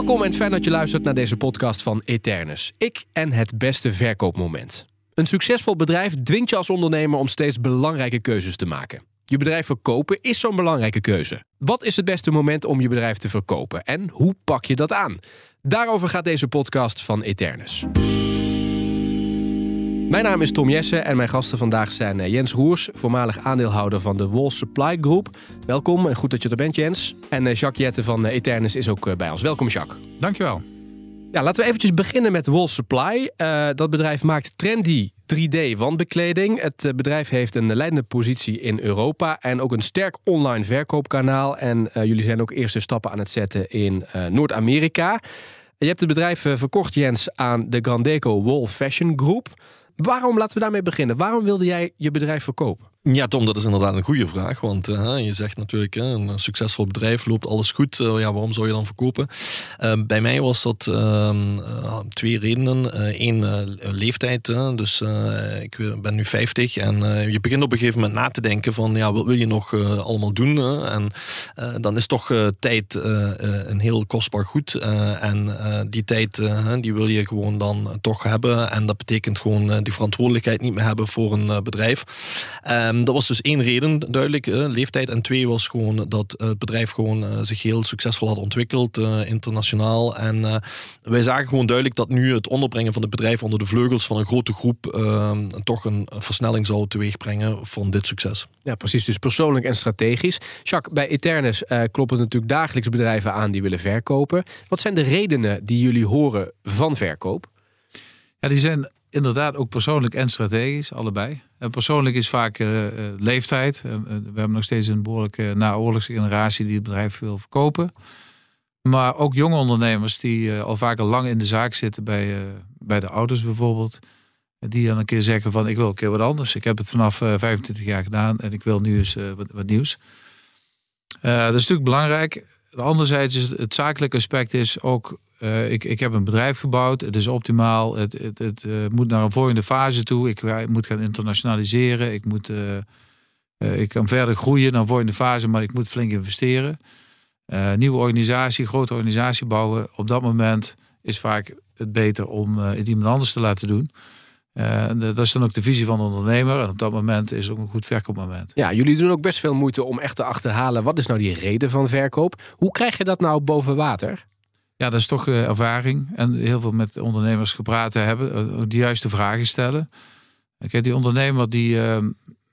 Welkom en fijn dat je luistert naar deze podcast van Eternus. Ik en het beste verkoopmoment. Een succesvol bedrijf dwingt je als ondernemer om steeds belangrijke keuzes te maken. Je bedrijf verkopen is zo'n belangrijke keuze. Wat is het beste moment om je bedrijf te verkopen en hoe pak je dat aan? Daarover gaat deze podcast van Eternus. Mijn naam is Tom Jessen en mijn gasten vandaag zijn eh, Jens Roers, voormalig aandeelhouder van de Wall Supply Group. Welkom en goed dat je er bent, Jens. En eh, Jacques Jette van eh, Eternus is ook bij ons. Welkom, Jacques. Dankjewel. Ja, laten we eventjes beginnen met Wall Supply. dat bedrijf maakt trendy 3D-wandbekleding. Het bedrijf heeft een leidende positie in Europa en ook een sterk online verkoopkanaal. En jullie zijn ook eerste stappen aan het zetten in Noord-Amerika. Je hebt het bedrijf verkocht, Jens, aan de Grandeco Wall Fashion Group. Waarom, laten we daarmee beginnen, waarom wilde jij je bedrijf verkopen? Ja, Tom, dat is inderdaad een goede vraag. Want uh, je zegt natuurlijk, een succesvol bedrijf loopt alles goed. Uh, ja, waarom zou je dan verkopen? Ehm, bij mij was dat ehm, twee redenen. Eén, leeftijd. dus ik ben nu 50 en je begint op een gegeven moment na te denken van, ja, wat wil je nog allemaal doen? en dan is toch tijd een heel kostbaar goed. en die tijd, die wil je gewoon dan toch hebben. En dat betekent gewoon die verantwoordelijkheid niet meer hebben voor een bedrijf. Um, dat was dus één reden, duidelijk, uh, leeftijd. En twee was gewoon dat het bedrijf gewoon uh, zich heel succesvol had ontwikkeld, uh, internationaal. En wij zagen gewoon duidelijk dat nu het onderbrengen van het bedrijf onder de vleugels van een grote groep ehm, toch een versnelling zou teweegbrengen van dit succes. Ja, precies. Dus persoonlijk en strategisch. Jacques, bij Eternus kloppen natuurlijk dagelijks bedrijven aan die willen verkopen. Wat zijn de redenen die jullie horen van verkoop? Ja, die zijn inderdaad ook persoonlijk en strategisch, allebei. En persoonlijk is vaak uh, leeftijd. Uh, we hebben nog steeds een behoorlijke naoorlogse generatie die het bedrijf wil verkopen. Maar ook jonge ondernemers die al vaak lang in de zaak zitten bij, bij de ouders bijvoorbeeld. Die dan een keer zeggen van ik wil een keer wat anders. Ik heb het vanaf 25 jaar gedaan en ik wil nu eens wat, wat, nieuws. dat is natuurlijk belangrijk. Anderzijds is het zakelijke aspect is ook uh, ik, ik heb een bedrijf gebouwd. Het is optimaal. Het, het, het uh, moet naar een volgende fase toe. Ik, ik moet gaan internationaliseren. Ik, moet, ik kan verder groeien naar een volgende fase, maar ik moet flink investeren. nieuwe organisatie, grote organisatie bouwen. Op dat moment is vaak het beter om het iemand anders te laten doen. Dat is dan ook de visie van de ondernemer. En op dat moment is het ook een goed verkoopmoment. Ja, jullie doen ook best veel moeite om echt te achterhalen... wat is nou die reden van verkoop? Hoe krijg je dat nou boven water? Ja, dat is toch uh, ervaring. En heel veel met ondernemers gepraat hebben. Uh, de juiste vragen stellen. Kijk, die ondernemer die, uh,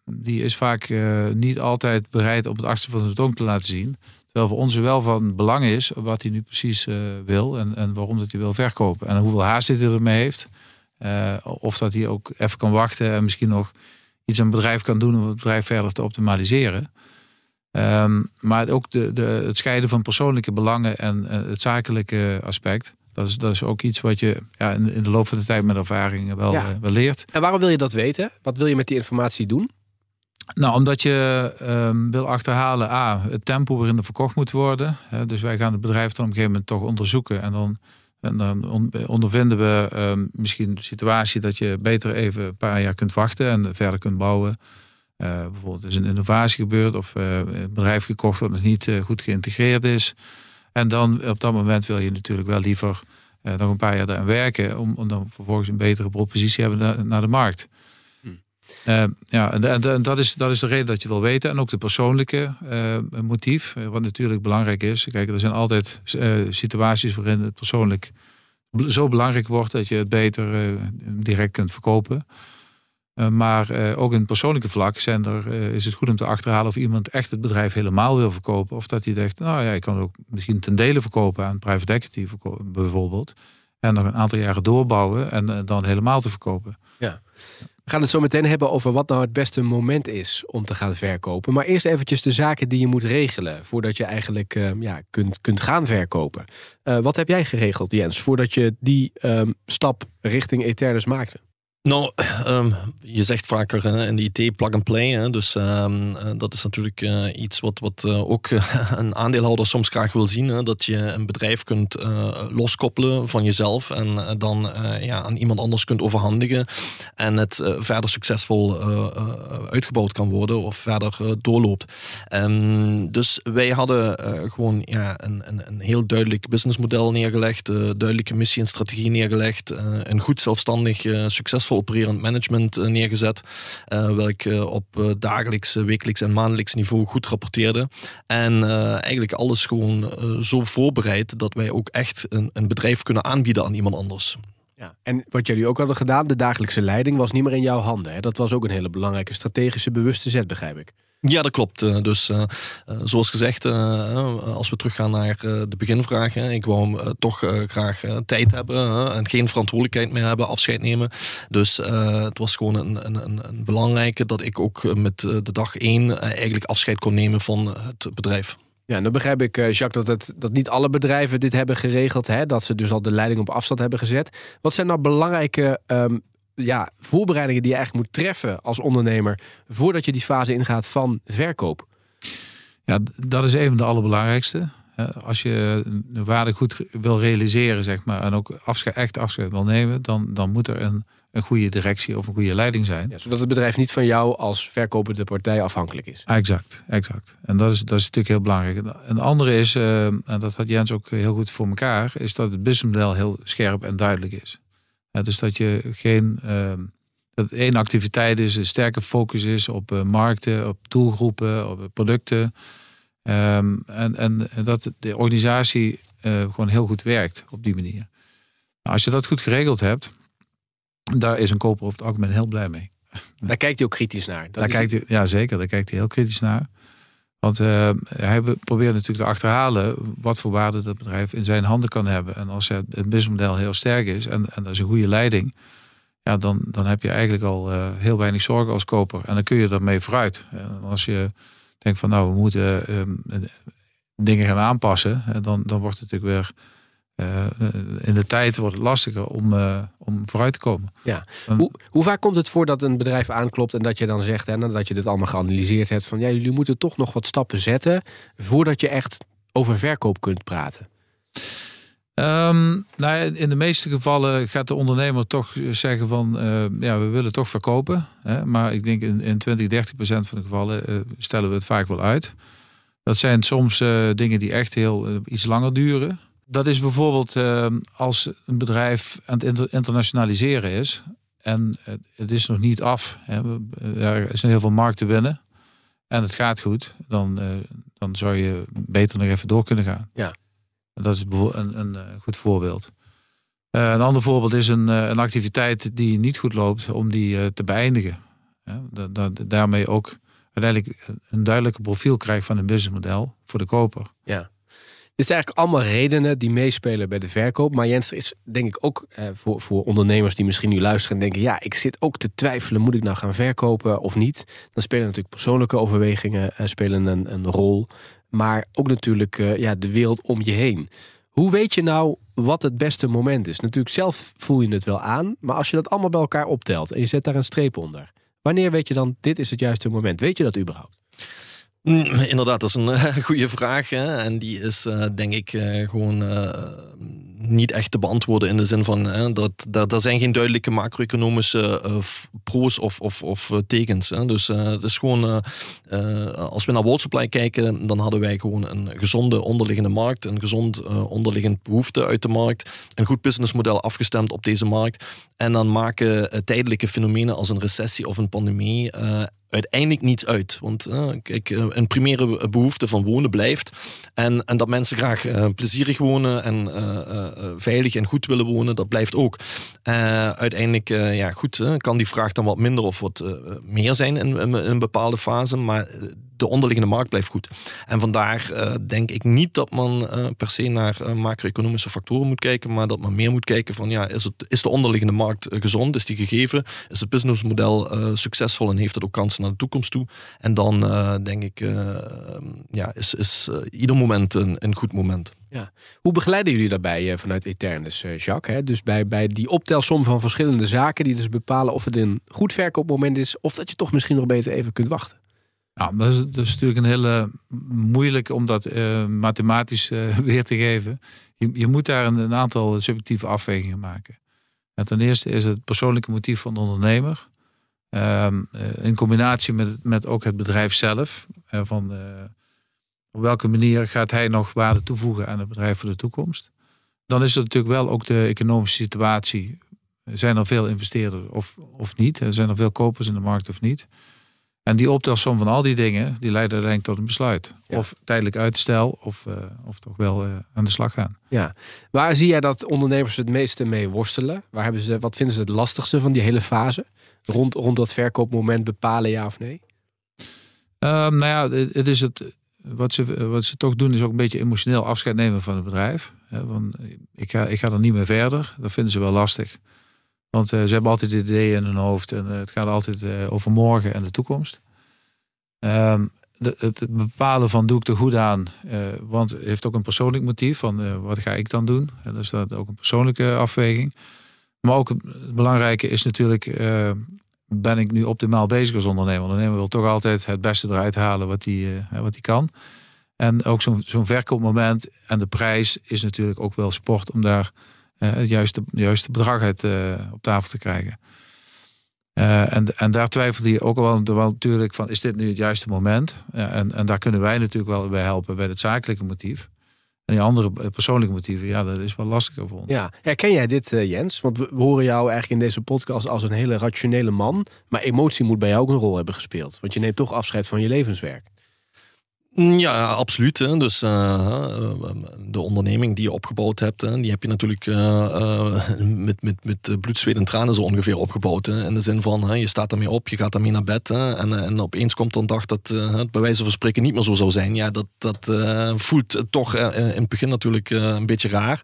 die is vaak niet altijd bereid op het achterste van de tong te laten zien. Terwijl voor ons wel van belang is wat hij nu precies wil. En, en waarom dat hij wil verkopen. En hoeveel haast hij ermee heeft. Of dat hij ook even kan wachten en misschien nog iets aan het bedrijf kan doen om het bedrijf verder te optimaliseren. Um, maar ook de, de, het scheiden van persoonlijke belangen en het zakelijke aspect. Dat is, dat is ook iets wat je ja, in, in de loop van de tijd met ervaring wel, ja. uh, wel leert. En waarom wil je dat weten? Wat wil je met die informatie doen? Nou, omdat je um, wil achterhalen, A, het tempo waarin er verkocht moet worden. Hè, dus wij gaan het bedrijf dan op een gegeven moment toch onderzoeken. En dan, en dan ondervinden we um, misschien de situatie dat je beter even een paar jaar kunt wachten en verder kunt bouwen. Uh, bijvoorbeeld is een innovatie gebeurd of uh, een bedrijf gekocht dat nog niet uh, goed geïntegreerd is. En dan op dat moment wil je natuurlijk wel liever nog een paar jaar daaraan werken om, om, dan vervolgens een betere propositie hebben naar, naar de markt. Hm. ja, en, dat, is, dat is de reden dat je wil weten. En ook de persoonlijke motief, wat natuurlijk belangrijk is. Kijk, er zijn altijd situaties waarin het persoonlijk zo belangrijk wordt dat je het beter direct kunt verkopen. Maar ook in het persoonlijke vlak zijn er, is het goed om te achterhalen of iemand echt het bedrijf helemaal wil verkopen. Of dat hij denkt, nou ja, ik kan het ook misschien ten dele verkopen aan private equity bijvoorbeeld. En nog een aantal jaren doorbouwen en dan helemaal te verkopen. Ja. We gaan het zo meteen hebben over wat nou het beste moment is om te gaan verkopen. Maar eerst eventjes de zaken die je moet regelen voordat je eigenlijk ja, kunt, kunt gaan verkopen. wat heb jij geregeld, Jens, voordat je die um, stap richting Eternus maakte? Nou, um, je zegt vaker hè, in de IT plug and play. Hè, dus um, dat is natuurlijk uh, iets wat, wat uh, ook een aandeelhouder soms graag wil zien. Hè, dat je een bedrijf kunt loskoppelen van jezelf en dan ja, aan iemand anders kunt overhandigen. En het verder succesvol uitgebouwd kan worden of verder doorloopt. Um, dus wij hadden gewoon ja, een, een, een, heel duidelijk businessmodel neergelegd, duidelijke missie en strategie neergelegd, een goed zelfstandig succesvol opererend management eh, neergezet. Uh, welk uh, op dagelijks, wekelijks en maandelijks niveau goed rapporteerde. En eigenlijk alles gewoon zo voorbereid dat wij ook echt een, een bedrijf kunnen aanbieden aan iemand anders. Ja, en wat jullie ook hadden gedaan, de dagelijkse leiding was niet meer in jouw handen. Hè? Dat was ook een hele belangrijke strategische bewuste zet, begrijp ik. Ja, dat klopt. Eh, dus uh, zoals gezegd, als we teruggaan naar de beginvraag. ik wou toch graag tijd hebben en geen verantwoordelijkheid meer hebben, afscheid nemen. Dus het was gewoon een, een, een, belangrijke dat ik ook met de dag één eigenlijk afscheid kon nemen van het bedrijf. Ja, nu begrijp ik, Jacques, dat, het, dat niet alle bedrijven dit hebben geregeld. Hè? Dat ze dus al de leiding op afstand hebben gezet. Wat zijn nou belangrijke um, ja, voorbereidingen die je eigenlijk moet treffen als ondernemer voordat je die fase ingaat van verkoop? Ja, dat is een van de allerbelangrijkste. Als je de waarde goed wil realiseren, zeg maar, en ook afscheid, echt afscheid wil nemen, dan, dan moet er een, een goede directie of een goede leiding zijn. Ja, zodat het bedrijf niet van jou als verkopende partij afhankelijk is. Exact, exact. En dat is, dat is natuurlijk heel belangrijk. Een andere is, uh, en dat had Jens ook heel goed voor elkaar, is dat het businessmodel heel scherp en duidelijk is dus dat je geen. Uh, dat één activiteit is, een sterke focus is op uh, markten, op doelgroepen, op producten. Um, en, en, en, dat de organisatie uh, gewoon heel goed werkt op die manier. Nou, als je dat goed geregeld hebt, daar is een koper over het algemeen heel blij mee. Daar kijkt hij ook kritisch naar. Dat daar kijkt hij, ja, zeker. Daar kijkt hij heel kritisch naar. Want uh, hij probeert natuurlijk te achterhalen wat voor waarde dat bedrijf in zijn handen kan hebben. En als het businessmodel heel sterk is en, en er is een goede leiding, ja, dan, dan heb je eigenlijk al uh, heel weinig zorgen als koper. En dan kun je ermee vooruit. En als je denkt van nou, we moeten uh, dingen gaan aanpassen, dan, dan wordt het natuurlijk weer uh, in de tijd wordt het lastiger om, uh, om vooruit te komen. Ja. hoe, hoe, vaak komt het voor dat een bedrijf aanklopt en dat je dan zegt, en nadat je dit allemaal geanalyseerd hebt, van ja, jullie moeten toch nog wat stappen zetten voordat je echt over verkoop kunt praten? Um, nou, in de meeste gevallen gaat de ondernemer toch zeggen van uh, ja, we willen toch verkopen. Hè? Maar ik denk in, in 20, 30 procent van de gevallen stellen we het vaak wel uit. Dat zijn soms dingen die echt heel iets langer duren. Dat is bijvoorbeeld uh, als een bedrijf aan het internationaliseren is en het is nog niet af. Hè, er is heel veel markt te winnen en het gaat goed, dan, uh, dan zou je beter nog even door kunnen gaan. Ja. Dat is een, een, een goed voorbeeld. Uh, een ander voorbeeld is een, een activiteit die niet goed loopt, om die te beëindigen. Ja, da, da, daarmee ook uiteindelijk een duidelijke profiel krijgt van een businessmodel voor de koper. Ja. Dit zijn eigenlijk allemaal redenen die meespelen bij de verkoop. Maar Jens, is denk ik ook eh, voor, voor ondernemers die misschien nu luisteren en denken: ja, ik zit ook te twijfelen, moet ik nou gaan verkopen of niet? Dan spelen natuurlijk persoonlijke overwegingen uh, spelen een, een rol. Maar ook natuurlijk uh, ja, de wereld om je heen. Hoe weet je nou wat het beste moment is? Natuurlijk, zelf voel je het wel aan. Maar als je dat allemaal bij elkaar optelt en je zet daar een streep onder. Wanneer weet je dan, dit is het juiste moment? Weet je dat überhaupt? Mm, inderdaad, dat is een uh, goede vraag. Hè? En die is uh, denk ik uh, gewoon niet echt te beantwoorden in de zin van hè, dat, dat er zijn geen duidelijke macro-economische pro's of, of, of tekens. Hè? Dus het is gewoon, als we naar Wall Supply kijken, dan hadden wij gewoon een gezonde onderliggende markt, een gezond onderliggend behoefte uit de markt, een goed businessmodel afgestemd op deze markt. En dan maken tijdelijke fenomenen als een recessie of een pandemie uiteindelijk niets uit. Want kijk, eh, een primaire behoefte van wonen blijft. En, en dat mensen graag uh, plezierig wonen en veilig en goed willen wonen, dat blijft ook. uiteindelijk, ja goed, kan die vraag dan wat minder of wat meer zijn in, een bepaalde fase. Maar de onderliggende markt blijft goed. En vandaar denk ik niet dat man per se naar macro-economische factoren moet kijken, maar dat men meer moet kijken van ja, is, het, is de onderliggende markt gezond, is die gegeven, is het businessmodel succesvol en heeft het ook kansen naar de toekomst toe. En dan denk ik, ja, is, is ieder moment een, een goed moment. Ja. Hoe begeleiden jullie daarbij uh, vanuit Eternus, uh, Jacques? Hè? Dus bij, bij die optelsom van verschillende zaken die dus bepalen of het een goed verkoopmoment is of dat je toch misschien nog beter even kunt wachten. Ja, dat is, natuurlijk een hele moeilijk om dat uh, mathematisch weer te geven. Je, je moet daar een, aantal subjectieve afwegingen maken. En ten eerste is het persoonlijke motief van de ondernemer. Ehm, in combinatie met, met ook het bedrijf zelf. van op welke manier gaat hij nog waarde toevoegen aan het bedrijf voor de toekomst? Dan is er natuurlijk wel ook de economische situatie. Zijn er veel investeerders of, of niet? Zijn er veel kopers in de markt of niet? En die optelsom van al die dingen, die leiden uiteindelijk tot een besluit. Of tijdelijk uitstel, of, uh, of toch wel uh, aan de slag gaan. Ja. Waar zie jij dat ondernemers het meeste mee worstelen? Waar hebben ze, wat vinden ze het lastigste van die hele fase? Rond, rond dat verkoopmoment bepalen ja of nee? Um, nou ja, het is het, wat ze, wat ze toch doen is ook een beetje emotioneel afscheid nemen van het bedrijf. want ik, ga, ik ga er niet meer verder. Dat vinden ze wel lastig. Want uh, ze hebben altijd ideeën in hun hoofd en uh, het gaat altijd uh, over morgen en de toekomst. Um, de, het bepalen van doe ik er goed aan, want het heeft ook een persoonlijk motief van wat ga ik dan doen. En dus dat ook een persoonlijke afweging. Maar ook het belangrijke is natuurlijk ben ik nu optimaal bezig als ondernemer. Ondernemer wil toch altijd het beste eruit halen wat hij wat kan. En ook zo'n zo'n verkoopmoment en de prijs is natuurlijk ook wel sport om daar het juiste, juiste bedrag uit uh, op tafel te krijgen. en, en daar twijfelt hij ook wel, wel natuurlijk van, is dit nu het juiste moment? en, en daar kunnen wij natuurlijk wel bij helpen bij het zakelijke motief. En die andere persoonlijke motieven, ja, dat is wel lastiger voor ons. Ja, herken jij dit, uh, Jens? Want we, horen jou eigenlijk in deze podcast als een hele rationele man. Maar emotie moet bij jou ook een rol hebben gespeeld. Want je neemt toch afscheid van je levenswerk. Mm, ja, absoluut. Hè. Dus uh, de onderneming die je opgebouwd hebt, hè, die heb je natuurlijk uh, met, met, met bloed, zweet en tranen zo ongeveer opgebouwd. Hè. In de zin van, hè, je staat ermee op, je gaat ermee naar bed. Hè, en, en opeens komt dan dag dat het bij wijze van spreken niet meer zo zou zijn. Ja, dat, dat voelt toch in het begin natuurlijk een beetje raar.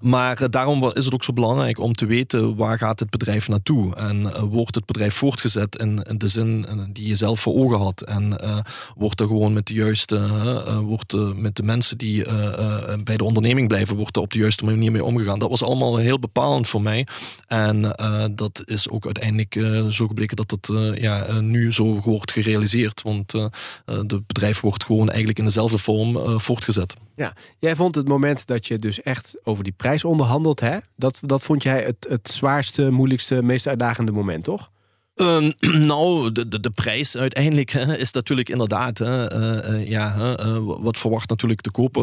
Maar daarom is het ook zo belangrijk om te weten waar gaat het bedrijf naartoe. En wordt het bedrijf voortgezet in, de zin die je zelf voor ogen had. En wordt er gewoon met de juiste wordt met de mensen die bij de onderneming blijven, wordt er op de juiste manier mee omgegaan. Dat was allemaal heel bepalend voor mij. En dat is ook uiteindelijk zo gebleken dat het ja, nu zo wordt gerealiseerd. Want het bedrijf wordt gewoon eigenlijk in dezelfde vorm voortgezet. Ja, jij vond het moment dat je dus echt over die prijs onderhandelt, hè? Dat, dat vond jij het, het zwaarste, moeilijkste, meest uitdagende moment, toch? Uh, nou, de, de, de, prijs uiteindelijk hè, is natuurlijk inderdaad, hè, uh, ja, uh, wat verwacht natuurlijk de koper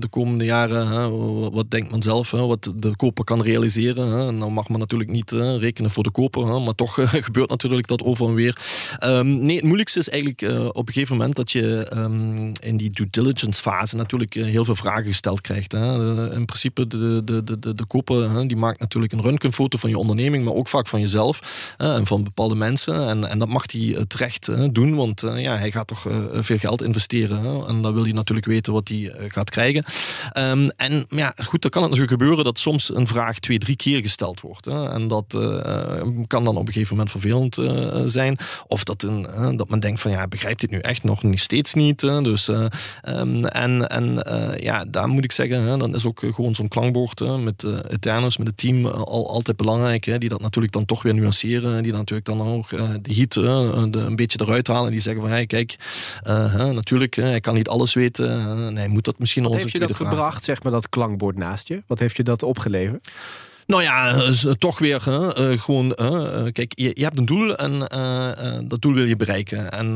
de komende jaren? wat denkt men zelf, wat de koper kan realiseren? Hè? Nou mag men natuurlijk niet rekenen voor de koper, maar toch gebeurt natuurlijk dat over en weer. Um, nee, het moeilijkste is eigenlijk op een gegeven moment dat je um, in die due diligence fase natuurlijk heel veel vragen gesteld krijgt. In principe, de, de, de, de, de koper die maakt natuurlijk een röntgenfoto van je onderneming, maar ook vaak van jezelf en van bepaalde mensen. En, en dat mag hij eh, terecht uh, doen, want uh, ja, hij gaat toch veel geld investeren. En dan wil hij natuurlijk weten wat hij gaat krijgen. Um, en ja, goed, dan kan het natuurlijk gebeuren dat soms een vraag twee, drie keer gesteld wordt. En dat kan dan op een gegeven moment vervelend zijn. Of dat, een, dat men denkt van ja, begrijpt dit nu echt nog niet steeds niet. Dus, um, en en ja, daar moet ik zeggen, dan is ook gewoon zo'n klankbord met Eternus, met het team, al, altijd belangrijk. Die dat natuurlijk dan toch weer nuanceren. Die natuurlijk dan ook de heat uh, de, een beetje eruit halen. Die zeggen van, hey, kijk, natuurlijk, hij kan niet alles weten. en hij moet dat misschien onze Heeft je dat gebracht, zeg maar, dat klankbord naast je? Wat heeft je dat opgeleverd? Nou ja, eh, toch weer uh, gewoon, uh, kijk, je, je, hebt een doel en dat doel wil je bereiken. En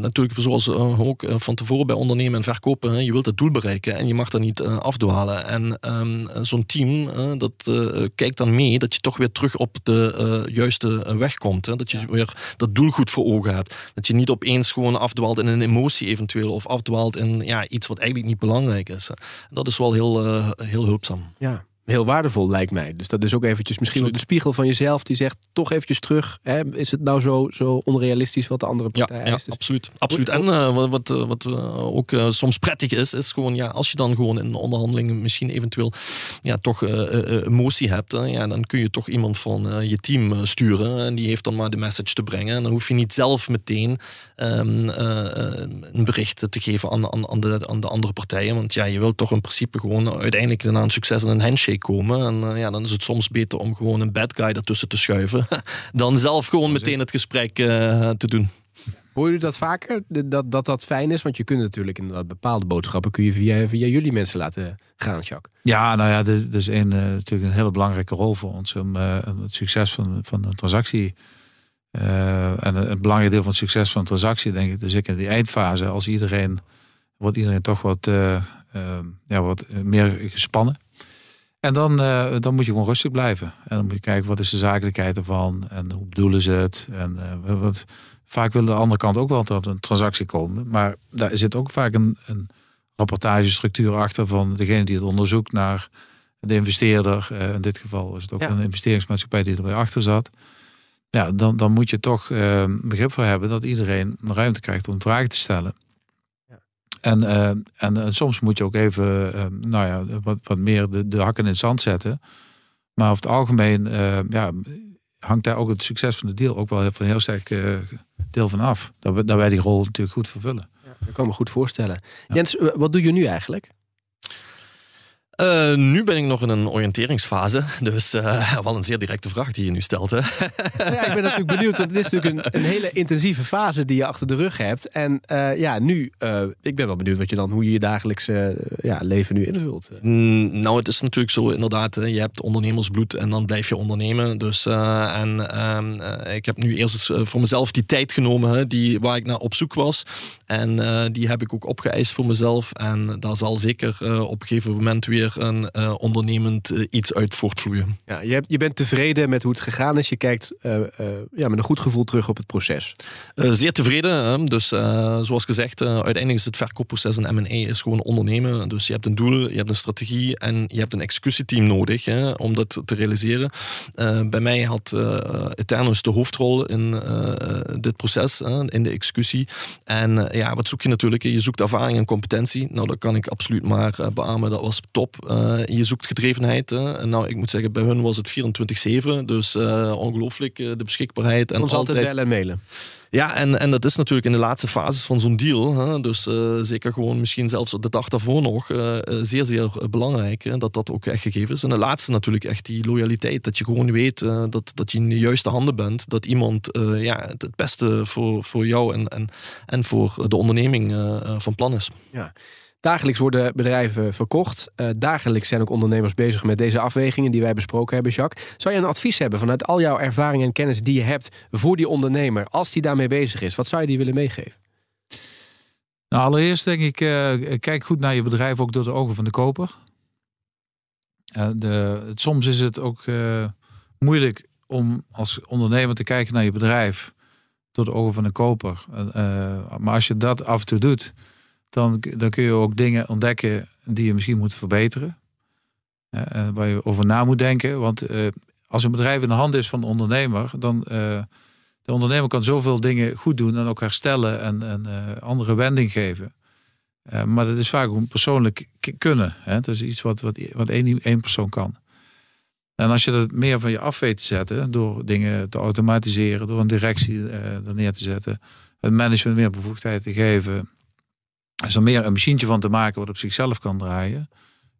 natuurlijk, zoals ook van tevoren bij ondernemen en verkopen, je wilt het doel bereiken en je mag dat niet afdwalen. En um, zo'n team, dat kijkt dan mee dat je toch weer terug op de juiste weg komt. Hè? Dat je weer dat doel goed voor ogen hebt. Dat je niet opeens gewoon afdwaalt in een emotie eventueel of afdwaalt in ja, iets wat eigenlijk niet belangrijk is. Dat is wel heel, heel hulpzaam. Ja. Heel waardevol, lijkt mij. Dus dat is ook eventjes misschien ook de spiegel van jezelf die zegt toch eventjes terug. Hè, is het nou zo, zo onrealistisch wat de andere partij ja, eist? Ja, absoluut. absoluut. En uh, wat, wat, wat uh, ook uh, soms prettig is, is gewoon ja, als je dan gewoon in onderhandelingen misschien eventueel ja, toch emotie hebt, ja, dan kun je toch iemand van je team sturen en die heeft dan maar de message te brengen. En dan hoef je niet zelf meteen um, een bericht te geven aan, aan, aan, de, aan de andere partijen. Want ja, je wilt toch in principe gewoon uiteindelijk naar een succes en een handshake komen. En ja, dan is het soms beter om gewoon een bad guy ertussen te schuiven. dan zelf gewoon meteen het gesprek uh, te doen. Hoor je dat vaker? Dat, dat dat fijn is? Want je kunt natuurlijk inderdaad bepaalde boodschappen kun je via, via jullie mensen laten gaan, Jacques. Ja, nou ja, dat is een, uh, natuurlijk een hele belangrijke rol voor ons om uh, het succes van, van een transactie. Uh, en een belangrijk deel van het succes van een transactie, denk ik, dus ik in die eindfase, als iedereen, wordt iedereen toch wat, ja, wat meer gespannen. En dan, uh, dan moet je gewoon rustig blijven. En dan moet je kijken wat is de zakelijkheid ervan en hoe bedoelen ze het. En uh, wat, vaak wil de andere kant ook wel tot een transactie komen. Maar daar zit ook vaak een, een rapportagestructuur achter van degene die het onderzoekt naar de investeerder. Uh, in dit geval is het ook ja. een investeringsmaatschappij die erbij achter zat. Ja, dan, dan moet je toch begrip voor hebben dat iedereen ruimte krijgt om vragen te stellen. En, uh, en, en, soms moet je ook even, uh, nou ja, wat, wat meer de, de hakken in het zand zetten. Maar over het algemeen ja, hangt daar ook het succes van de deal ook wel van een heel sterk deel van af. Dat, we, dat wij die rol natuurlijk goed vervullen. Ja, dat kan me goed voorstellen. Ja. Jens, wat doe je nu eigenlijk? Uh, nu ben ik nog in een oriënteringsfase. Dus uh, wel een zeer directe vraag die je nu stelt. Hè? Ja, ik ben natuurlijk benieuwd. Het is natuurlijk een, een, hele intensieve fase die je achter de rug hebt. En uh, ja, nu, ik ben wel benieuwd wat je dan, hoe je je dagelijkse ja, leven nu invult. Mm, nou, het is natuurlijk zo inderdaad. Je hebt ondernemersbloed en dan blijf je ondernemen. Dus en ehm, ik heb nu eerst voor mezelf die tijd genomen hè, die, waar ik naar op zoek was. En die heb ik ook opgeëist voor mezelf. En daar zal zeker op een gegeven moment weer een uh, ondernemend uh, iets uit voortvloeien. Ja, je, hebt, je bent tevreden met hoe het gegaan is. Je kijkt uh, ja, met een goed gevoel terug op het proces. zeer tevreden. Dus zoals gezegd, uiteindelijk is het verkoopproces en M&A is gewoon ondernemen. Dus je hebt een doel, je hebt een strategie en je hebt een executieteam nodig hè, om dat te realiseren. bij mij had Eternus de hoofdrol in dit proces, in de executie. En ja, wat zoek je natuurlijk? Je zoekt ervaring en competentie. Nou, dat kan ik absoluut maar beamen. Dat was top. Uh, je zoekt gedrevenheid. Hè. Nou, ik moet zeggen, bij hun was het 24-7. Dus uh, ongelooflijk, uh, de beschikbaarheid. En Ons altijd bellen en mailen. Ja, en, en dat is natuurlijk in de laatste fases van zo'n deal. Hè, dus zeker gewoon misschien zelfs de dag daarvoor nog. zeer, zeer belangrijk hè, dat dat ook echt gegeven is. En de laatste natuurlijk echt die loyaliteit. Dat je gewoon weet dat, dat je in de juiste handen bent. Dat iemand ja, het beste voor, voor jou en, en, en voor de onderneming van plan is. Ja. Dagelijks worden bedrijven verkocht. Uh, dagelijks zijn ook ondernemers bezig met deze afwegingen die wij besproken hebben, Jacques. Zou je een advies hebben vanuit al jouw ervaring en kennis die je hebt voor die ondernemer, als die daarmee bezig is? Wat zou je die willen meegeven? Nou, allereerst denk ik, uh, kijk goed naar je bedrijf ook door de ogen van de koper. Uh, de, soms is het ook moeilijk om als ondernemer te kijken naar je bedrijf door de ogen van de koper. maar als je dat af en toe doet, dan, dan kun je ook dingen ontdekken die je misschien moet verbeteren. Uh, waar je over na moet denken. Want uh, als een bedrijf in de hand is van de ondernemer, dan uh, de ondernemer kan zoveel dingen goed doen en ook herstellen en, en andere wending geven. maar dat is vaak een persoonlijk kunnen. Hè? Is iets wat, wat, wat één, één persoon kan. En als je dat meer van je af weet te zetten, door dingen te automatiseren, door een directie er neer te zetten, het management meer bevoegdheid te geven, als er meer een machientje van te maken wat op zichzelf kan draaien,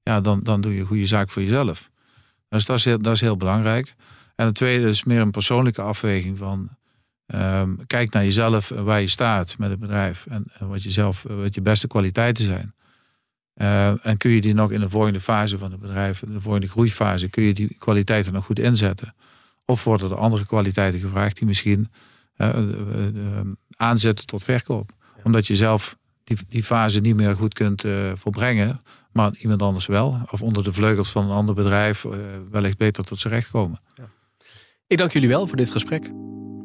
ja, dan, dan doe je een goede zaak voor jezelf. Dus dat is heel, dat is heel belangrijk. En het tweede is meer een persoonlijke afweging van um, kijk naar jezelf, waar je staat met het bedrijf en, wat, je zelf, wat je beste kwaliteiten zijn. Uh, en kun je die nog in de volgende fase van het bedrijf, in de volgende groeifase, kun je die kwaliteiten nog goed inzetten? Of worden er andere kwaliteiten gevraagd die misschien uh, uh, aanzetten tot verkoop? Omdat je zelf die, die fase niet meer goed kunt uh, volbrengen, maar iemand anders wel. Of onder de vleugels van een ander bedrijf uh, wellicht beter tot zijn recht komen. Ja. Ik dank jullie wel voor dit gesprek.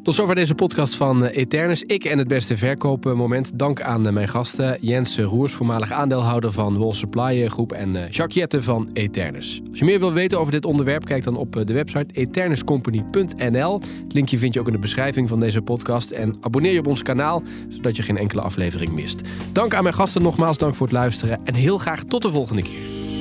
Tot zover deze podcast van eh, Eternus. Ik en het beste verkoopmoment. Dank aan eh, mijn gasten Jens Roers, voormalig aandeelhouder van Wall Supply Groep... en Jacques Jette van Eternus. Als je meer wilt weten over dit onderwerp, kijk dan op de website eternuscompany.nl. Het linkje vind je ook in de beschrijving van deze podcast. En abonneer je op ons kanaal, zodat je geen enkele aflevering mist. Dank aan mijn gasten nogmaals, dank voor het luisteren... en heel graag tot de volgende keer.